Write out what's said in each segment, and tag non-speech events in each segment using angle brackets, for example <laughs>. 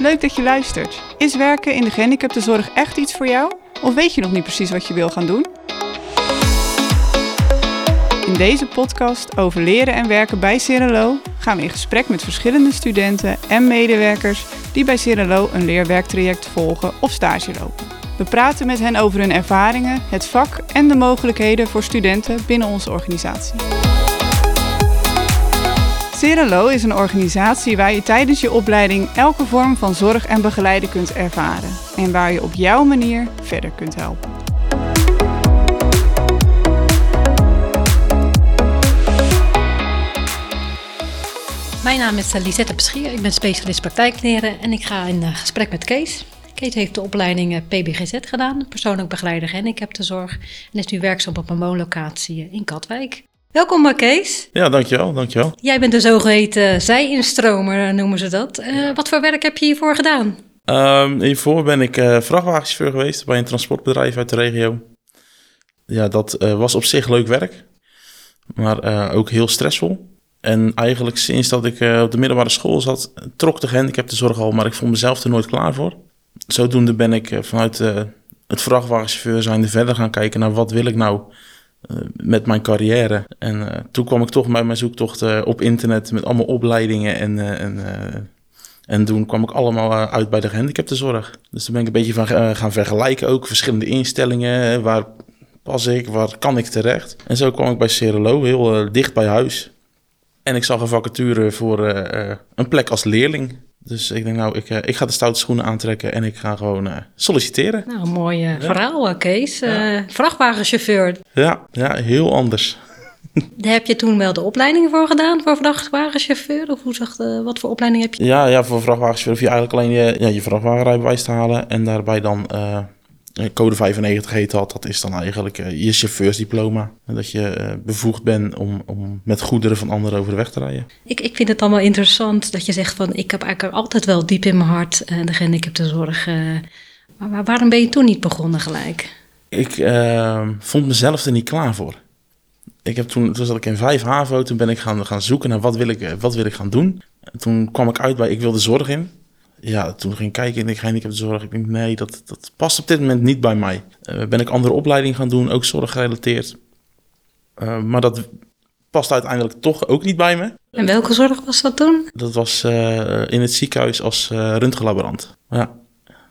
Leuk dat je luistert. Is werken in de gehandicaptenzorg echt iets voor jou? Of weet je nog niet precies wat je wil gaan doen? In deze podcast over leren en werken bij Cirelo gaan we in gesprek met verschillende studenten en medewerkers die bij Cirelo een leerwerktraject volgen of stage lopen. We praten met hen over hun ervaringen, het vak en de mogelijkheden voor studenten binnen onze organisatie. Cirelo is een organisatie waar je tijdens je opleiding elke vorm van zorg en begeleiden kunt ervaren en waar je op jouw manier verder kunt helpen. Mijn naam is eh, Lisette Beschier, ik ben specialist praktijkleren en ik ga in eh, gesprek met Kees. Kees heeft de opleiding eh, PBGZ gedaan, persoonlijk begeleider gehandicaptenzorg en is nu werkzaam op een woonlocatie in Katwijk. Welkom Kees. Ja, dankjewel, dankjewel. Jij bent de zogeheten zij-instromer, noemen ze dat. wat voor werk heb je hiervoor gedaan? Um, hiervoor ben ik uh, vrachtwagenchauffeur geweest bij een transportbedrijf uit de regio. Ja, dat was op zich leuk werk, maar ook heel stressvol. En eigenlijk sinds dat ik op de middelbare school zat, trok de gehandicaptenzorg al, maar ik vond mezelf er nooit klaar voor. Zodoende ben ik vanuit het vrachtwagenchauffeur zijnde verder gaan kijken naar wat wil ik nou met mijn carrière. En toen kwam ik toch bij mijn zoektocht op internet met allemaal opleidingen en, en, en toen kwam ik allemaal uit bij de gehandicaptenzorg. Dus toen ben ik een beetje van gaan vergelijken ook, verschillende instellingen, waar pas ik, waar kan ik terecht. En zo kwam ik bij Cerelo, heel dicht bij huis. En ik zag een vacature voor een plek als leerling. Dus ik denk, nou, ik, uh, ik ga de stoute schoenen aantrekken en ik ga gewoon solliciteren. Nou, een mooi ja. verhaal, Kees. Ja. vrachtwagenchauffeur. Ja, ja, heel anders. <laughs> Daar heb je toen wel de opleiding voor gedaan, voor vrachtwagenchauffeur? Of hoe zag de, wat voor opleiding heb je? Ja, ja voor vrachtwagenchauffeur hoef je eigenlijk alleen je, ja, je vrachtwagenrijbewijs te halen. En daarbij dan eh, code 95 heet dat. Dat is dan eigenlijk uh, je chauffeursdiploma. Dat je uh, bevoegd bent om, om met goederen van anderen over de weg te rijden. Ik, ik vind het allemaal interessant dat je zegt van... ik heb eigenlijk altijd wel diep in mijn hart uh, de gehandicaptenzorg. maar waarom ben je toen niet begonnen gelijk? Ik vond mezelf er niet klaar voor. Ik heb toen, toen zat ik in 5 HAVO. Toen ben ik gaan, gaan zoeken naar wat wil ik, wat wil ik gaan doen. En toen kwam ik uit bij ik wilde zorg in ja, toen ging ik kijken en ik ga de zorg. Ik denk, nee, dat, dat past op dit moment niet bij mij. Uh, ben ik andere opleiding gaan doen, ook zorggerelateerd. Uh, maar dat past uiteindelijk toch ook niet bij me. En welke zorg was dat toen? Dat was uh, in het ziekenhuis als röntgenlaborant. Ja.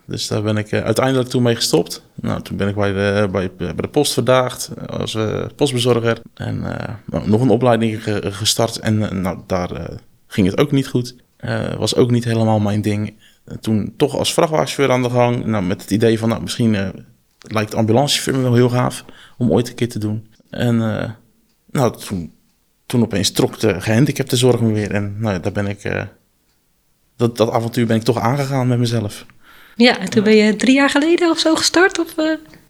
Dus daar ben ik uiteindelijk toen mee gestopt. Nou, toen ben ik bij de, bij, bij de post verdaagd als postbezorger. En nou, nog een opleiding gestart. En nou, daar ging het ook niet goed. Uh, was ook niet helemaal mijn ding. toen toch als vrachtwagenchauffeur aan de gang. Nou, met het idee van, nou, misschien uh, lijkt ambulancechauffeur wel heel gaaf om ooit een keer te doen. En nou, toen, toen opeens trok de gehandicapte zorg me weer. En nou, daar ben ik, dat, dat avontuur ben ik toch aangegaan met mezelf. Ja, en toen ben je drie jaar geleden of zo gestart? Of,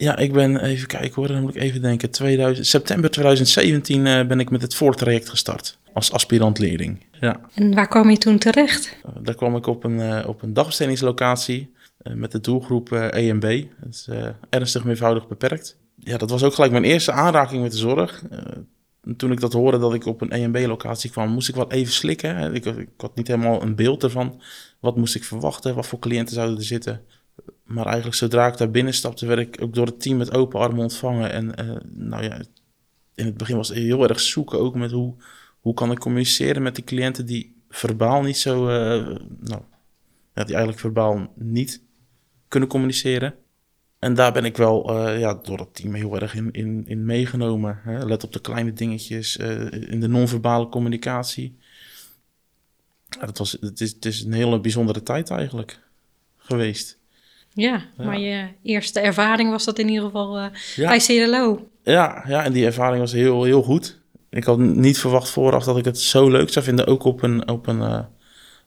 Ja, ik ben, even kijken hoor, dan moet ik even denken. 2000, september 2017 ben ik met het voortraject gestart als aspirant leerling. Ja. En waar kwam je toen terecht? Uh, daar kwam ik op een, uh, op een dagbestedingslocatie met de doelgroep EMB. Dat is ernstig meervoudig beperkt. Ja, dat was ook gelijk mijn eerste aanraking met de zorg. toen ik dat hoorde dat ik op een EMB-locatie kwam, moest ik wel even slikken. Ik, ik, had niet helemaal een beeld ervan. Wat moest ik verwachten? Wat voor cliënten zouden er zitten? Maar eigenlijk zodra ik daar binnen stapte, werd ik ook door het team met open armen ontvangen. En nou ja, in het begin was het heel erg zoeken ook met hoe hoe kan ik communiceren met die cliënten die verbaal niet zo, uh, nou, ja, die eigenlijk verbaal niet kunnen communiceren. En daar ben ik wel uh, ja, door het team heel erg in, in, in meegenomen. Hè? Let op de kleine dingetjes, in de non-verbale communicatie. Dat was, het, is, het is een hele bijzondere tijd eigenlijk geweest. Ja, ja. maar je eerste ervaring was dat in ieder geval uh, ja. bij CLO. Ja, ja, en die ervaring was heel, heel goed ik had niet verwacht vooraf dat ik het zo leuk zou vinden, ook op een, op een uh,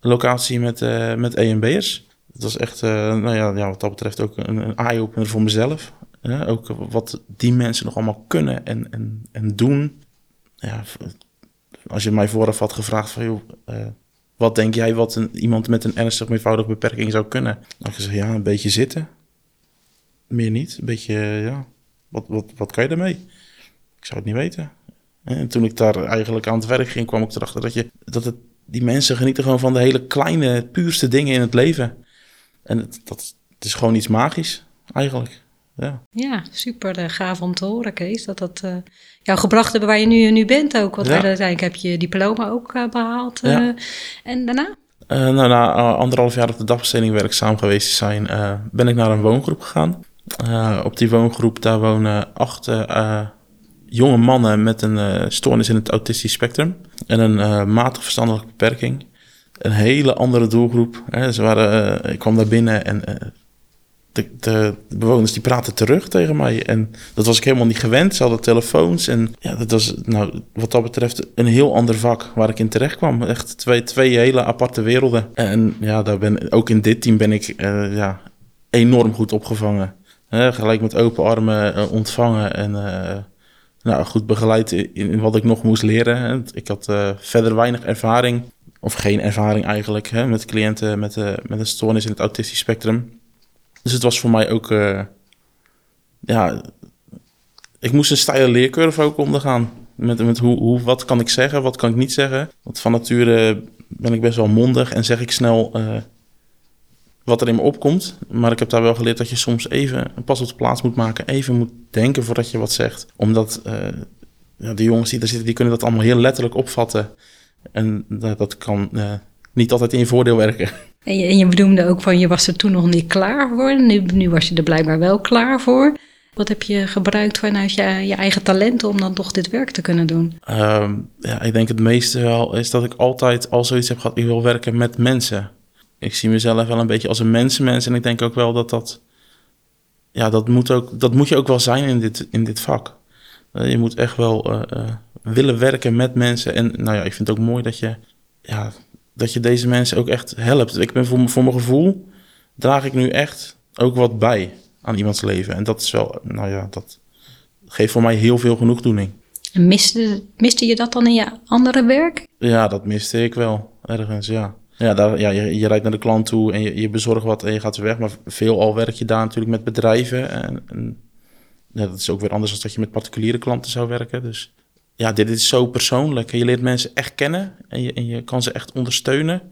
locatie met, uh, met EMB'ers. Het was echt, nou ja, ja, wat dat betreft ook een, een eye-opener voor mezelf. ook wat die mensen nog allemaal kunnen en, en, en doen. Ja, als je mij vooraf had gevraagd van, joh, wat denk jij wat een, iemand met een ernstig meervoudige beperking zou kunnen? Dan ik gezegd, ja, een beetje zitten. Meer niet. Een beetje, ja, wat, wat, wat kan je daarmee? Ik zou het niet weten. En toen ik daar eigenlijk aan het werk ging, kwam ik erachter dat, je, dat die mensen genieten gewoon van de hele kleine, puurste dingen in het leven. En het, dat, is gewoon iets magisch, eigenlijk. Ja, Ja, super eh, gaaf om te horen, Kees. Dat dat eh, jou gebracht hebben waar je nu, nu bent ook. Want Ja. uiteindelijk heb je diploma ook eh, behaald. eh. Ja. En daarna? Eh, nou, na eh, anderhalf jaar op de dagbesteding werkzaam geweest te zijn, eh, ben ik naar een woongroep gegaan. Eh, op die woongroep, daar wonen acht eh, eh, jonge mannen met een eh, stoornis in het autistisch spectrum. En een eh, matig verstandelijke beperking. Een hele andere doelgroep. Hè. Ze waren, eh, ik kwam daar binnen en eh, de, de, bewoners die praten terug tegen mij. En dat was ik helemaal niet gewend. Ze hadden telefoons. En ja, dat was nou, wat dat betreft een heel ander vak waar ik in terecht kwam. Echt twee, twee hele aparte werelden. En ja, daar ben, ook in dit team ben ik eh, ja, enorm goed opgevangen. Gelijk met open armen eh, ontvangen en eh, nou, goed begeleid in, wat ik nog moest leren. Ik had verder weinig ervaring, of geen ervaring eigenlijk, met cliënten met, met een stoornis in het autistisch spectrum. Dus het was voor mij ook, eh, ja, ik moest een steile leercurve ook ondergaan. Met, met hoe, hoe, wat kan ik zeggen, wat kan ik niet zeggen. Want van nature ben ik best wel mondig en zeg ik snel eh, wat er in me opkomt. Maar ik heb daar wel geleerd dat je soms even een pas op de plaats moet maken. Even moet denken voordat je wat zegt. Omdat eh, ja, de jongens die daar zitten, die kunnen dat allemaal heel letterlijk opvatten. En dat, dat kan niet altijd in je voordeel werken. En je, en je benoemde ook van je was er toen nog niet klaar voor. Nu, nu was je er blijkbaar wel klaar voor. Wat heb je gebruikt vanuit je, je eigen talenten om dan toch dit werk te kunnen doen? Ehm, ja, ik denk het meeste wel is dat ik altijd al zoiets heb gehad. Ik wil werken met mensen. Ik zie mezelf wel een beetje als een mensenmens. En ik denk ook wel dat dat... Ja, dat moet, ook, dat moet je ook wel zijn in dit, in dit vak. Eh, je moet echt wel eh, eh, willen werken met mensen. En nou ja, ik vind het ook mooi dat je... Ja, dat je deze mensen ook echt helpt. Ik ben voor, voor mijn gevoel... draag ik nu echt ook wat bij aan iemands leven. En dat is wel... Nou ja, dat geeft voor mij heel veel genoegdoening. En miste, miste je dat dan in je andere werk? Ja, dat miste ik wel ergens, ja. Ja, daar, ja je, je rijdt naar de klant toe en je, je bezorgt wat en je gaat weer weg. Maar veelal werk je daar natuurlijk met bedrijven. En, en ja, dat is ook weer anders dan dat je met particuliere klanten zou werken. Dus ja, dit is zo persoonlijk. En je leert mensen echt kennen en je, en je kan ze echt ondersteunen.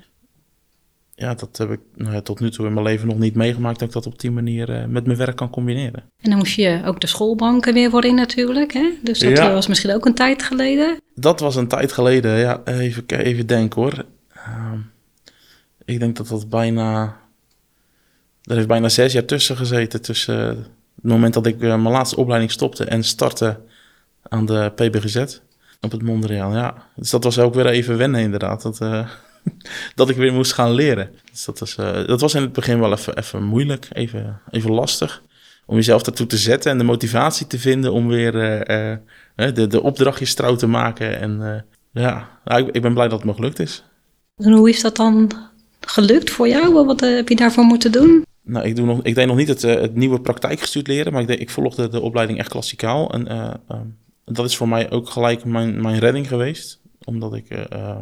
Ja, dat heb ik nou ja, tot nu toe in mijn leven nog niet meegemaakt... dat ik dat op die manier eh, met mijn werk kan combineren. En dan moest je ook de schoolbanken weer worden in natuurlijk. Hè? Dus dat Ja. was misschien ook een tijd geleden. Dat was een tijd geleden, ja. Even, even denken hoor. Ehm, ik denk dat dat bijna... Er heeft bijna zes jaar tussen gezeten. Tussen het moment dat ik eh, mijn laatste opleiding stopte en startte aan de PBGZ op het Mondriaan. Ja, dus dat was ook weer even wennen inderdaad. Dat, eh, <laughs> dat ik weer moest gaan leren. Dus dat was, eh, dat was in het begin wel even, even moeilijk, even, even lastig. Om jezelf daartoe te zetten en de motivatie te vinden om weer eh, de, de opdrachtjes trouw te maken. En ja, nou, ik, ik ben blij dat het me gelukt is. En hoe is dat dan gelukt voor jou? Wat heb je daarvoor moeten doen? Nou, ik, doe nog, ik deed nog niet het, het nieuwe praktijkgestuurd leren, maar ik, deed, ik volgde de opleiding echt klassikaal. En eh, ehm, dat is voor mij ook gelijk mijn, mijn redding geweest. Omdat ik... eh, eh,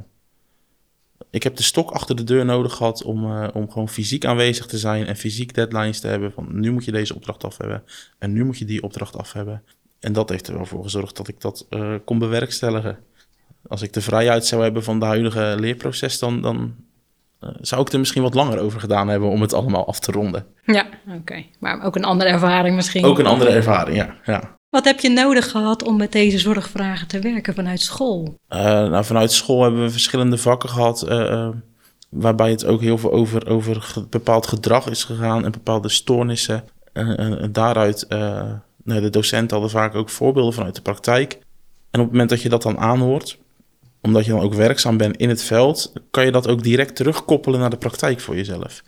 ik heb de stok achter de deur nodig gehad om, eh, om gewoon fysiek aanwezig te zijn en fysiek deadlines te hebben. Van nu moet je deze opdracht af hebben en nu moet je die opdracht af hebben. En dat heeft er wel voor gezorgd dat ik dat kon bewerkstelligen. Als ik de vrijheid zou hebben van de huidige leerproces, dan, dan eh, zou ik er misschien wat langer over gedaan hebben om het allemaal af te ronden. Ja, oké. Maar ook een andere ervaring misschien. Ook een andere ervaring, ja. ja. Wat heb je nodig gehad om met deze zorgvragen te werken vanuit school? Eh, nou, vanuit school hebben we verschillende vakken gehad. eh, waarbij het ook heel veel over, over ge- bepaald gedrag is gegaan en bepaalde stoornissen. En, en- en daaruit, eh, nou, de docenten hadden vaak ook voorbeelden vanuit de praktijk. En op het moment dat je dat dan aanhoort, omdat je dan ook werkzaam bent in het veld, kan je dat ook direct terugkoppelen naar de praktijk voor jezelf.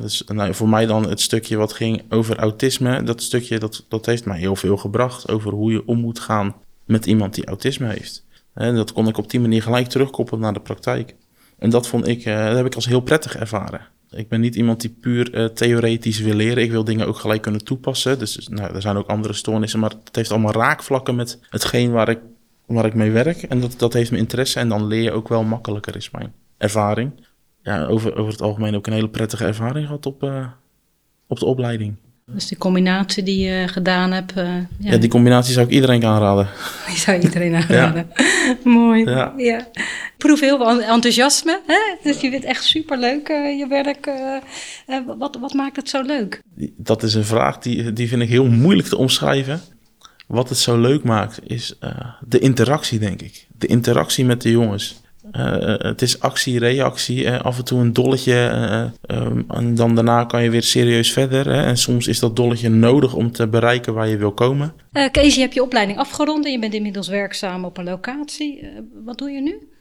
Dus, nou, voor mij dan het stukje wat ging over autisme, dat stukje dat, dat heeft mij heel veel gebracht over hoe je om moet gaan met iemand die autisme heeft. En dat kon ik op die manier gelijk terugkoppelen naar de praktijk. En dat vond ik, eh, dat heb ik als heel prettig ervaren. Ik ben niet iemand die puur eh, theoretisch wil leren. Ik wil dingen ook gelijk kunnen toepassen. Dus nou, er zijn ook andere stoornissen, maar het heeft allemaal raakvlakken met hetgeen waar ik, waar ik mee werk. En dat, dat heeft mijn interesse en dan leer je ook wel makkelijker, is mijn ervaring. Ja, over, over het algemeen ook een hele prettige ervaring gehad op, eh, op de opleiding. Dus die combinatie die je gedaan hebt, uh, ja. ja. die combinatie zou ik iedereen aanraden. <laughs> Die zou iedereen <laughs> aanraden. <laughs> Mooi. Ja. proef heel veel enthousiasme. Hè? Dus je vindt echt superleuk uh, je werk. Uh, wat, wat maakt het zo leuk? Dat is een vraag die, die vind ik heel moeilijk te omschrijven. Wat het zo leuk maakt, is de interactie, denk ik. De interactie met de jongens. Uh, het is actie, reactie, af en toe een dolletje um, en dan daarna kan je weer serieus verder. Hè? En soms is dat dolletje nodig om te bereiken waar je wil komen. Kees, je hebt je opleiding afgerond en je bent inmiddels werkzaam op een locatie. wat doe je nu?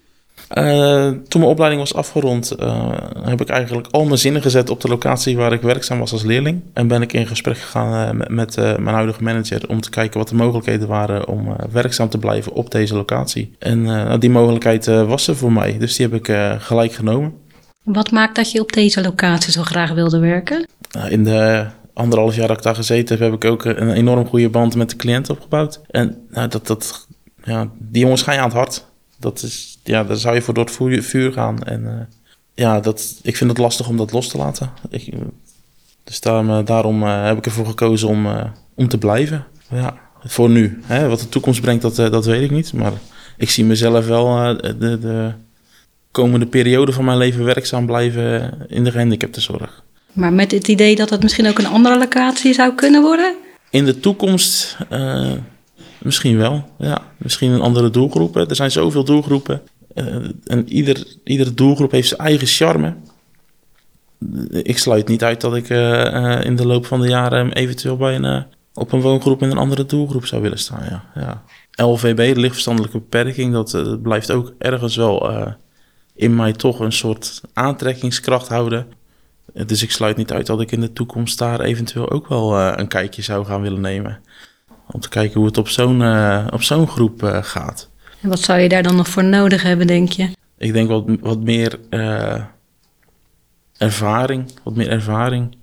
Uh, toen mijn opleiding was afgerond, uh, heb ik eigenlijk al mijn zinnen gezet op de locatie waar ik werkzaam was als leerling. En ben ik in gesprek gegaan uh, met, mijn huidige manager om te kijken wat de mogelijkheden waren om werkzaam te blijven op deze locatie. En nou, die mogelijkheid was er voor mij, dus die heb ik gelijk genomen. Wat maakt dat je op deze locatie zo graag wilde werken? in de anderhalf jaar dat ik daar gezeten heb, heb ik ook een enorm goede band met de cliënt opgebouwd. En nou, dat, dat, ja, die jongens gaan je aan het hart dat is, ja, daar zou je voor door het vuur gaan. En uh, ja, dat, ik vind het lastig om dat los te laten. Ik, dus daarom, daarom uh, heb ik ervoor gekozen om, om te blijven. Ja, voor nu. Hè? Wat de toekomst brengt, dat, dat weet ik niet. Maar ik zie mezelf wel de, de komende periode van mijn leven werkzaam blijven in de gehandicaptenzorg. Maar met het idee dat het misschien ook een andere locatie zou kunnen worden? In de toekomst Misschien wel, ja. Misschien een andere doelgroep. Er zijn zoveel doelgroepen. Uh, en ieder, iedere doelgroep heeft zijn eigen charme. Ik sluit niet uit dat ik uh, in de loop van de jaren eventueel bij een, op een woongroep in een andere doelgroep zou willen staan. Ja. Ja. LVB, de lichtverstandelijke beperking, dat, dat blijft ook ergens wel in mij toch een soort aantrekkingskracht houden. Dus ik sluit niet uit dat ik in de toekomst daar eventueel ook wel een kijkje zou gaan willen nemen. Om te kijken hoe het op zo'n uh, op zo'n groep uh, gaat. En wat zou je daar dan nog voor nodig hebben, denk je? Ik denk wat, wat meer uh, ervaring. Wat meer ervaring.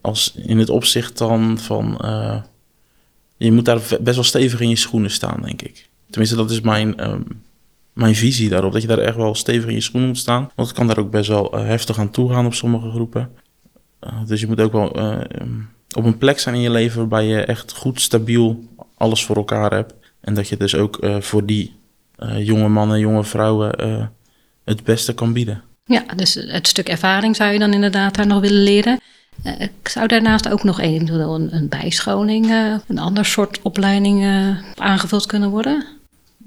Als in het opzicht dan van. je moet daar best wel stevig in je schoenen staan, denk ik. Tenminste, dat is mijn, um, mijn visie daarop. Dat je daar echt wel stevig in je schoenen moet staan. Want het kan daar ook best wel heftig aan toe gaan op sommige groepen. dus je moet ook wel um, op een plek zijn in je leven waarbij je echt goed stabiel alles voor elkaar hebt. En dat je dus ook uh, voor die uh, jonge mannen, jonge vrouwen uh, het beste kan bieden. Ja, dus het stuk ervaring zou je dan inderdaad daar nog willen leren. zou daarnaast ook nog eventueel een, een bijscholing, een ander soort opleiding aangevuld kunnen worden?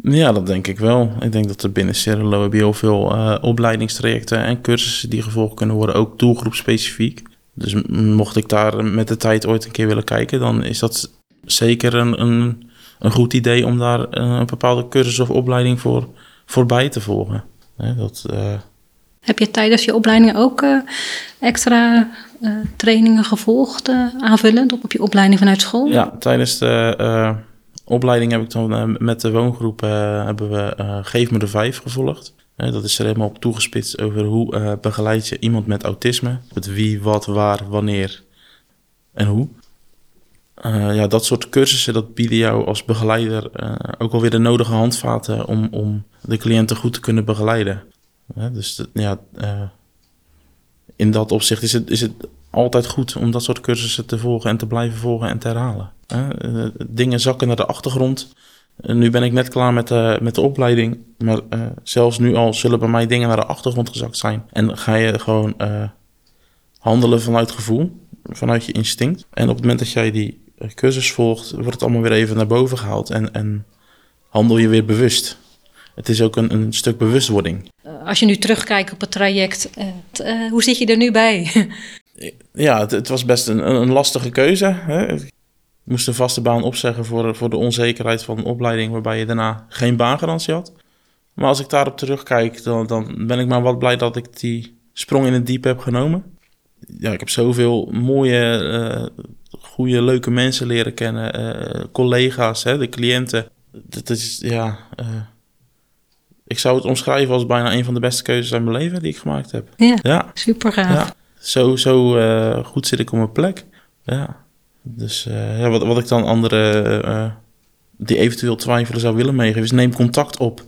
Ja, dat denk ik wel. Ik denk dat er binnen Cerelo heel veel opleidingstrajecten en cursussen die gevolgd kunnen worden, ook doelgroepspecifiek. Dus mocht ik daar met de tijd ooit een keer willen kijken, dan is dat zeker een, een, een goed idee om daar een, een, bepaalde cursus of opleiding voor, voorbij te volgen. dat, uh... Heb je tijdens je opleiding ook uh, extra uh, trainingen gevolgd, aanvullend op, op je opleiding vanuit school? Ja, tijdens de opleiding heb ik dan met de woongroep hebben we Geef me de Vijf gevolgd dat is er helemaal op toegespitst over hoe uh, begeleid je iemand met autisme. Het wie, wat, waar, wanneer en hoe. Uh, ja, dat soort cursussen dat bieden jou als begeleider uh, ook alweer de nodige handvaten om, om de cliënten goed te kunnen begeleiden. dus ja, in dat opzicht is het, is het altijd goed om dat soort cursussen te volgen en te blijven volgen en te herhalen. dingen zakken naar de achtergrond nu ben ik net klaar met, de, met de opleiding. Maar uh, zelfs nu al zullen bij mij dingen naar de achtergrond gezakt zijn. En ga je gewoon uh, handelen vanuit gevoel, vanuit je instinct. En op het moment dat jij die eh, cursus volgt, wordt het allemaal weer even naar boven gehaald. En, en handel je weer bewust. Het is ook een, een stuk bewustwording. Als je nu terugkijkt op het traject, hoe zit je er nu bij? <laughs> ja, het, het was best een, een lastige keuze. Hè? Moest een vaste baan opzeggen voor, voor de onzekerheid van een opleiding waarbij je daarna geen baangarantie had. Maar als ik daarop terugkijk, dan, dan ben ik maar wat blij dat ik die sprong in het diep heb genomen. Ja, ik heb zoveel mooie, uh, goede, leuke mensen leren kennen. Uh, collega's, hè, de cliënten. Dat is, ja... Uh, ik zou het omschrijven als bijna een van de beste keuzes in mijn leven die ik gemaakt heb. Ja, ja. super gaaf. Ja, zo zo goed zit ik op mijn plek. Ja. Dus uh, ja, wat, wat ik dan anderen uh, die eventueel twijfelen zou willen meegeven, is neem contact op.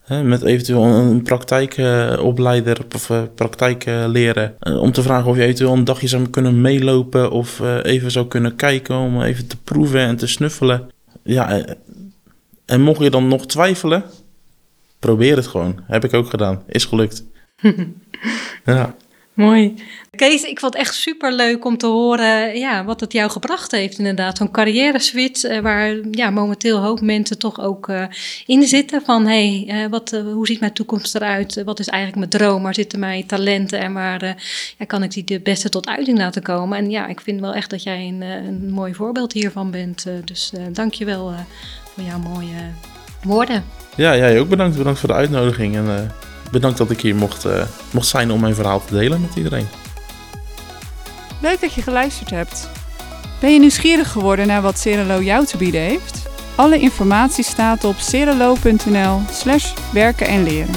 Hè, met eventueel een praktijkopleider of praktijkleren. om te vragen of je eventueel een dagje zou kunnen meelopen of even zou kunnen kijken om even te proeven en te snuffelen. Ja, en mocht je dan nog twijfelen, probeer het gewoon. Heb ik ook gedaan. Is gelukt. <laughs> ja. Mooi. Kees, ik vond het echt super leuk om te horen ja, wat het jou gebracht heeft, inderdaad. Zo'n carrière switch, eh, waar ja, momenteel hoop mensen toch ook uh, in zitten. Van hé, hey, uh, wat, hoe ziet mijn toekomst eruit? Wat is eigenlijk mijn droom? Waar zitten mijn talenten en waar ja, kan ik die de beste tot uiting laten komen? En ja, ik vind wel echt dat jij een, een mooi voorbeeld hiervan bent. dus dank je wel voor jouw mooie woorden. Ja, jij ook bedankt. Bedankt voor de uitnodiging. En bedankt dat ik hier mocht, uh, mocht zijn om mijn verhaal te delen met iedereen. Leuk dat je geluisterd hebt. Ben je nieuwsgierig geworden naar wat Cerelo jou te bieden heeft? Alle informatie staat op cerelo.nl slash werken en leren.